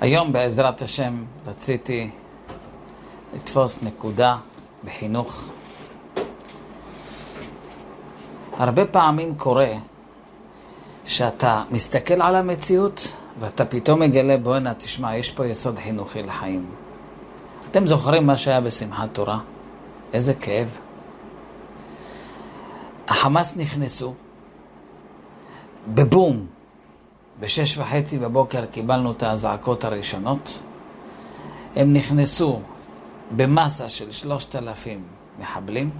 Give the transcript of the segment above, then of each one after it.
היום בעזרת השם רציתי לתפוס נקודה בחינוך. הרבה פעמים קורה שאתה מסתכל על המציאות ואתה פתאום מגלה, בואנה, תשמע, יש פה יסוד חינוכי לחיים. אתם זוכרים מה שהיה בשמחת תורה? איזה כאב. החמאס נכנסו בבום. בשש וחצי בבוקר קיבלנו את האזעקות הראשונות. הם נכנסו במסה של שלושת אלפים מחבלים,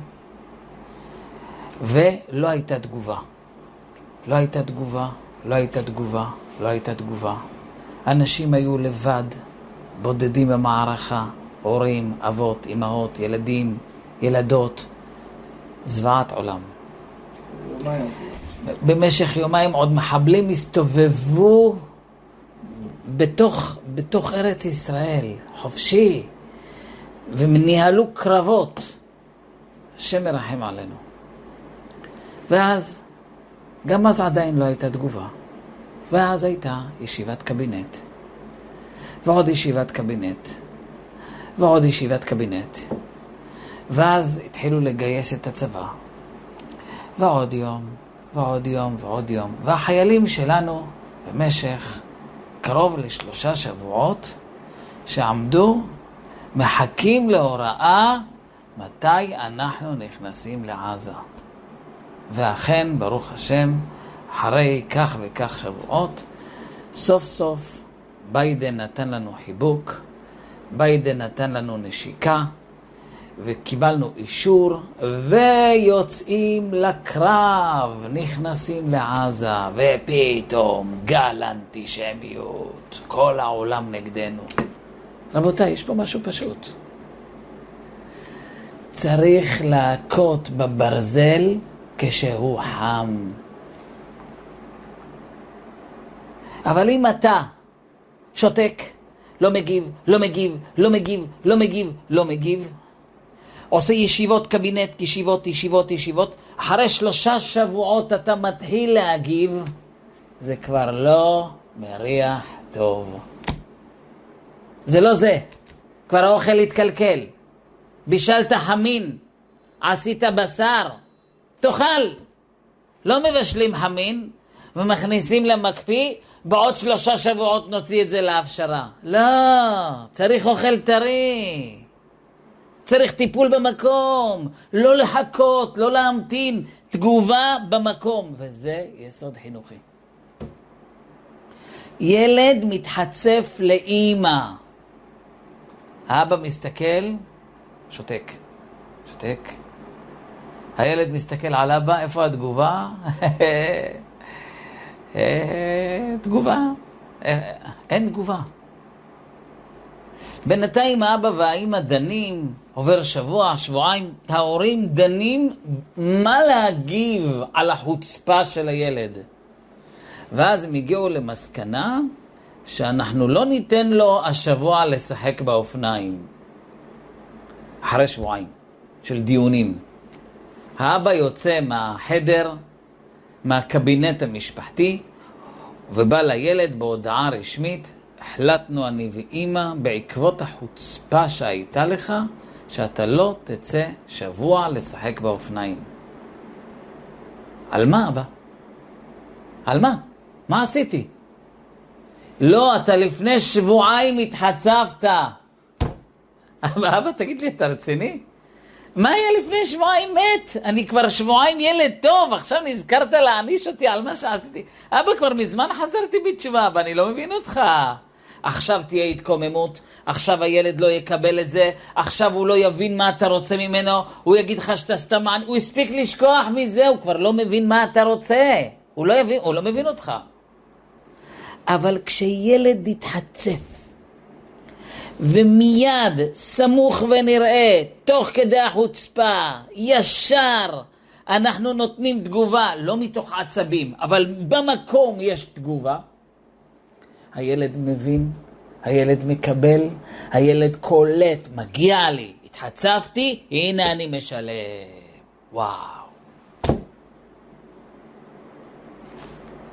ולא הייתה תגובה. לא הייתה תגובה, לא הייתה תגובה, לא הייתה תגובה. אנשים היו לבד, בודדים במערכה, הורים, אבות, אמהות, ילדים, ילדות. זוועת עולם. במשך יומיים עוד מחבלים הסתובבו בתוך, בתוך ארץ ישראל, חופשי, וניהלו קרבות. השם מרחם עלינו. ואז, גם אז עדיין לא הייתה תגובה. ואז הייתה ישיבת קבינט, ועוד ישיבת קבינט, ועוד ישיבת קבינט. ואז התחילו לגייס את הצבא. ועוד יום, ועוד יום, ועוד יום. והחיילים שלנו במשך קרוב לשלושה שבועות שעמדו, מחכים להוראה מתי אנחנו נכנסים לעזה. ואכן, ברוך השם, אחרי כך וכך שבועות, סוף סוף ביידן נתן לנו חיבוק, ביידן נתן לנו נשיקה, וקיבלנו אישור, ויוצאים לקרב, נכנסים לעזה, ופתאום גל אנטישמיות, כל העולם נגדנו. רבותיי, יש פה משהו פשוט. צריך להכות בברזל כשהוא חם. אבל אם אתה שותק, לא מגיב, לא מגיב, לא מגיב, לא מגיב, לא מגיב, עושה ישיבות קבינט, ישיבות, ישיבות, ישיבות, אחרי שלושה שבועות אתה מתחיל להגיב, זה כבר לא מריח טוב. זה לא זה, כבר האוכל התקלקל. בישלת חמין, עשית בשר, תאכל. לא מבשלים חמין ומכניסים למקפיא, בעוד שלושה שבועות נוציא את זה להפשרה. לא, צריך אוכל טרי. צריך טיפול במקום, לא לחכות, לא להמתין, תגובה במקום, וזה יסוד חינוכי. ילד מתחצף לאימא. האבא מסתכל, שותק. שותק. הילד מסתכל על אבא, איפה התגובה? אה, תגובה. אה, אין תגובה. בינתיים האבא והאימא דנים, עובר שבוע, שבועיים, ההורים דנים מה להגיב על החוצפה של הילד. ואז הם הגיעו למסקנה שאנחנו לא ניתן לו השבוע לשחק באופניים. אחרי שבועיים של דיונים. האבא יוצא מהחדר, מהקבינט המשפחתי, ובא לילד בהודעה רשמית, החלטנו אני ואימא, בעקבות החוצפה שהייתה לך, שאתה לא תצא שבוע לשחק באופניים. על מה, אבא? על מה? מה עשיתי? לא, אתה לפני שבועיים התחצפת. אבא, אבא, תגיד לי, אתה רציני? מה היה לפני שבועיים מת? אני כבר שבועיים ילד טוב, עכשיו נזכרת להעניש אותי על מה שעשיתי. אבא, כבר מזמן חזרתי בתשובה, אבא, אני לא מבין אותך. עכשיו תהיה התקוממות, עכשיו הילד לא יקבל את זה, עכשיו הוא לא יבין מה אתה רוצה ממנו, הוא יגיד לך שאתה סתם... הוא הספיק לשכוח מזה, הוא כבר לא מבין מה אתה רוצה. הוא לא, יבין, הוא לא מבין אותך. אבל כשילד יתחצף, ומיד, סמוך ונראה, תוך כדי החוצפה, ישר, אנחנו נותנים תגובה, לא מתוך עצבים, אבל במקום יש תגובה, הילד מבין, הילד מקבל, הילד קולט, מגיע לי, התחצפתי, הנה אני משלם. וואו.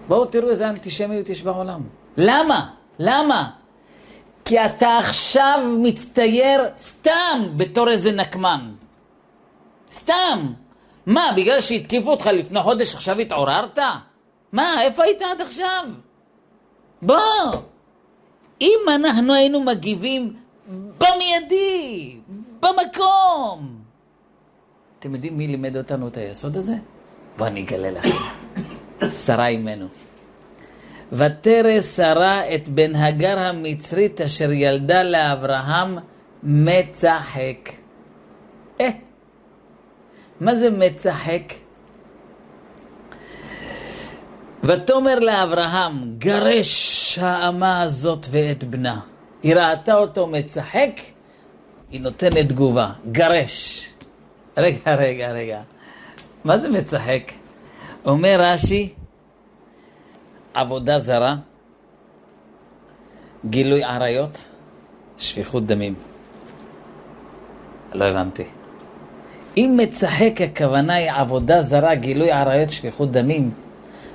בואו תראו איזה אנטישמיות יש בעולם. למה? למה? כי אתה עכשיו מצטייר סתם בתור איזה נקמן. סתם. מה, בגלל שהתקיפו אותך לפני חודש עכשיו התעוררת? מה, איפה היית עד עכשיו? בוא. אם אנחנו היינו מגיבים במיידי, במקום. אתם יודעים מי לימד אותנו את היסוד הזה? בואו אני אגלה לכם. שרה אימנו. ותרא שרה את בן הגר המצרית אשר ילדה לאברהם מצחק. אה, מה זה מצחק? ותאמר לאברהם, גרש האמה הזאת ואת בנה. היא ראתה אותו מצחק, היא נותנת תגובה, גרש. רגע, רגע, רגע. מה זה מצחק? אומר רש"י, עבודה זרה, גילוי עריות, שפיכות דמים. לא הבנתי. אם מצחק הכוונה היא עבודה זרה, גילוי עריות, שפיכות דמים,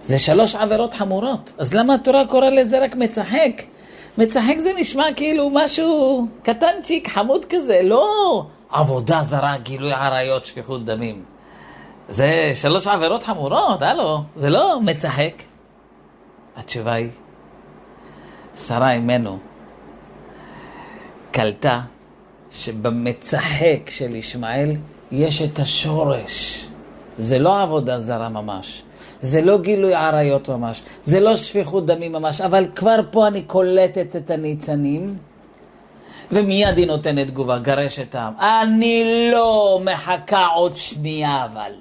זה שלוש עבירות חמורות. אז למה התורה קורא לזה רק מצחק? מצחק זה נשמע כאילו משהו קטנצ'יק, חמוד כזה, לא עבודה זרה, גילוי עריות, שפיכות דמים. זה שלוש עבירות חמורות, הלו, זה לא מצחק. התשובה היא, שרה אימנו קלטה שבמצחק של ישמעאל יש את השורש. זה לא עבודה זרה ממש. זה לא גילוי עריות ממש, זה לא שפיכות דמים ממש, אבל כבר פה אני קולטת את הניצנים, ומיד היא נותנת תגובה, גרש את העם. אני לא מחכה עוד שנייה אבל.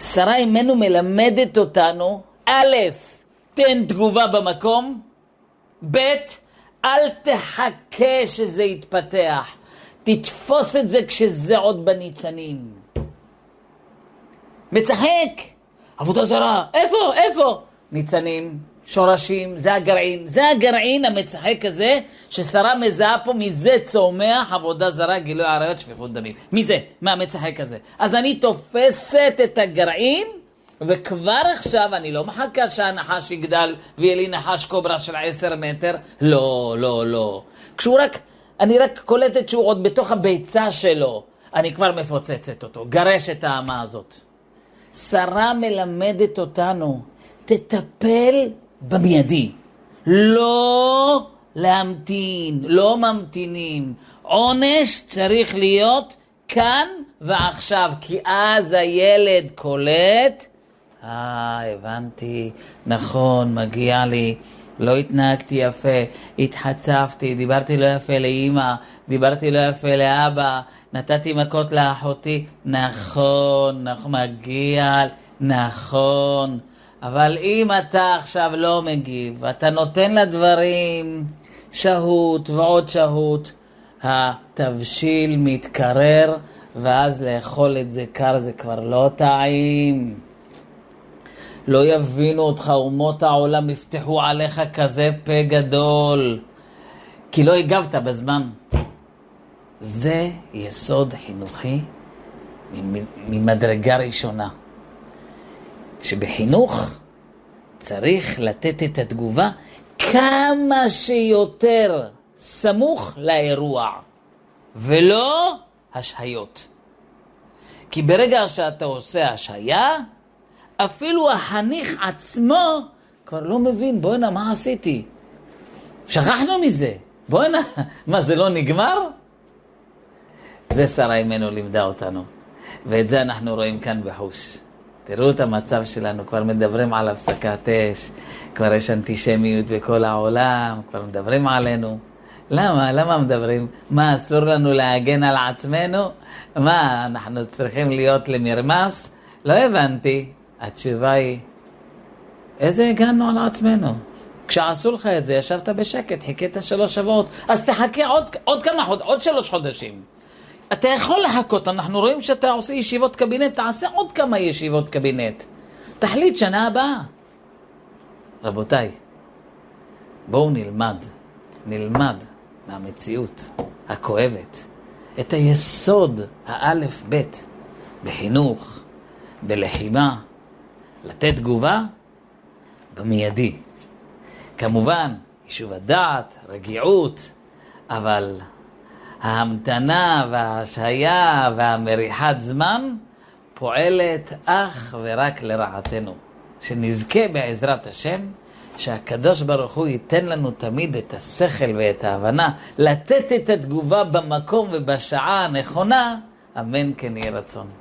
שרה אימנו מלמדת אותנו, א', תן תגובה במקום, ב', אל תחכה שזה יתפתח, תתפוס את זה כשזה עוד בניצנים. מצחק, עבודה זרה, איפה, איפה? ניצנים, שורשים, זה הגרעין, זה הגרעין המצחק הזה, ששרה מזהה פה, מזה צומח עבודה זרה, גילוי עריות, שפיכות דמים. מזה, מהמצחק הזה. אז אני תופסת את הגרעין, וכבר עכשיו אני לא מחכה שהנחש יגדל ויהיה לי נחש קוברה של עשר מטר, לא, לא, לא. כשהוא רק, אני רק קולטת שהוא עוד בתוך הביצה שלו, אני כבר מפוצצת אותו, גרש את האמה הזאת. שרה מלמדת אותנו, תטפל במיידי. לא להמתין, לא ממתינים. עונש צריך להיות כאן ועכשיו, כי אז הילד קולט, אה, הבנתי, נכון, מגיע לי. לא התנהגתי יפה, התחצפתי, דיברתי לא יפה לאימא, דיברתי לא יפה לאבא, נתתי מכות לאחותי, נכון, נכון, מגיע, נכון. אבל אם אתה עכשיו לא מגיב, אתה נותן לדברים שהות ועוד שהות, התבשיל מתקרר, ואז לאכול את זה קר זה כבר לא טעים. לא יבינו אותך, אומות העולם יפתחו עליך כזה פה גדול, כי לא הגבת בזמן. זה יסוד חינוכי ממדרגה ראשונה. שבחינוך צריך לתת את התגובה כמה שיותר סמוך לאירוע, ולא השהיות. כי ברגע שאתה עושה השהיה, אפילו החניך עצמו כבר לא מבין, בואנה, מה עשיתי? שכחנו מזה. בואנה, מה, זה לא נגמר? זה שרה אימנו לימדה אותנו, ואת זה אנחנו רואים כאן בחוש. תראו את המצב שלנו, כבר מדברים על הפסקת אש, כבר יש אנטישמיות בכל העולם, כבר מדברים עלינו. למה? למה מדברים? מה, אסור לנו להגן על עצמנו? מה, אנחנו צריכים להיות למרמס? לא הבנתי. התשובה היא, איזה הגנו על עצמנו? כשעשו לך את זה, ישבת בשקט, חיכית שלוש שבועות, אז תחכה עוד, עוד כמה חודשים, עוד שלוש חודשים. אתה יכול לחכות, אנחנו רואים שאתה עושה ישיבות קבינט, תעשה עוד כמה ישיבות קבינט. תחליט שנה הבאה. רבותיי, בואו נלמד, נלמד מהמציאות הכואבת את היסוד האלף-בית בחינוך, בלחימה, לתת תגובה במיידי. כמובן, יישוב הדעת, רגיעות, אבל ההמתנה וההשהיה והמריחת זמן פועלת אך ורק לרעתנו. שנזכה בעזרת השם, שהקדוש ברוך הוא ייתן לנו תמיד את השכל ואת ההבנה, לתת את התגובה במקום ובשעה הנכונה, אמן כן יהי רצון.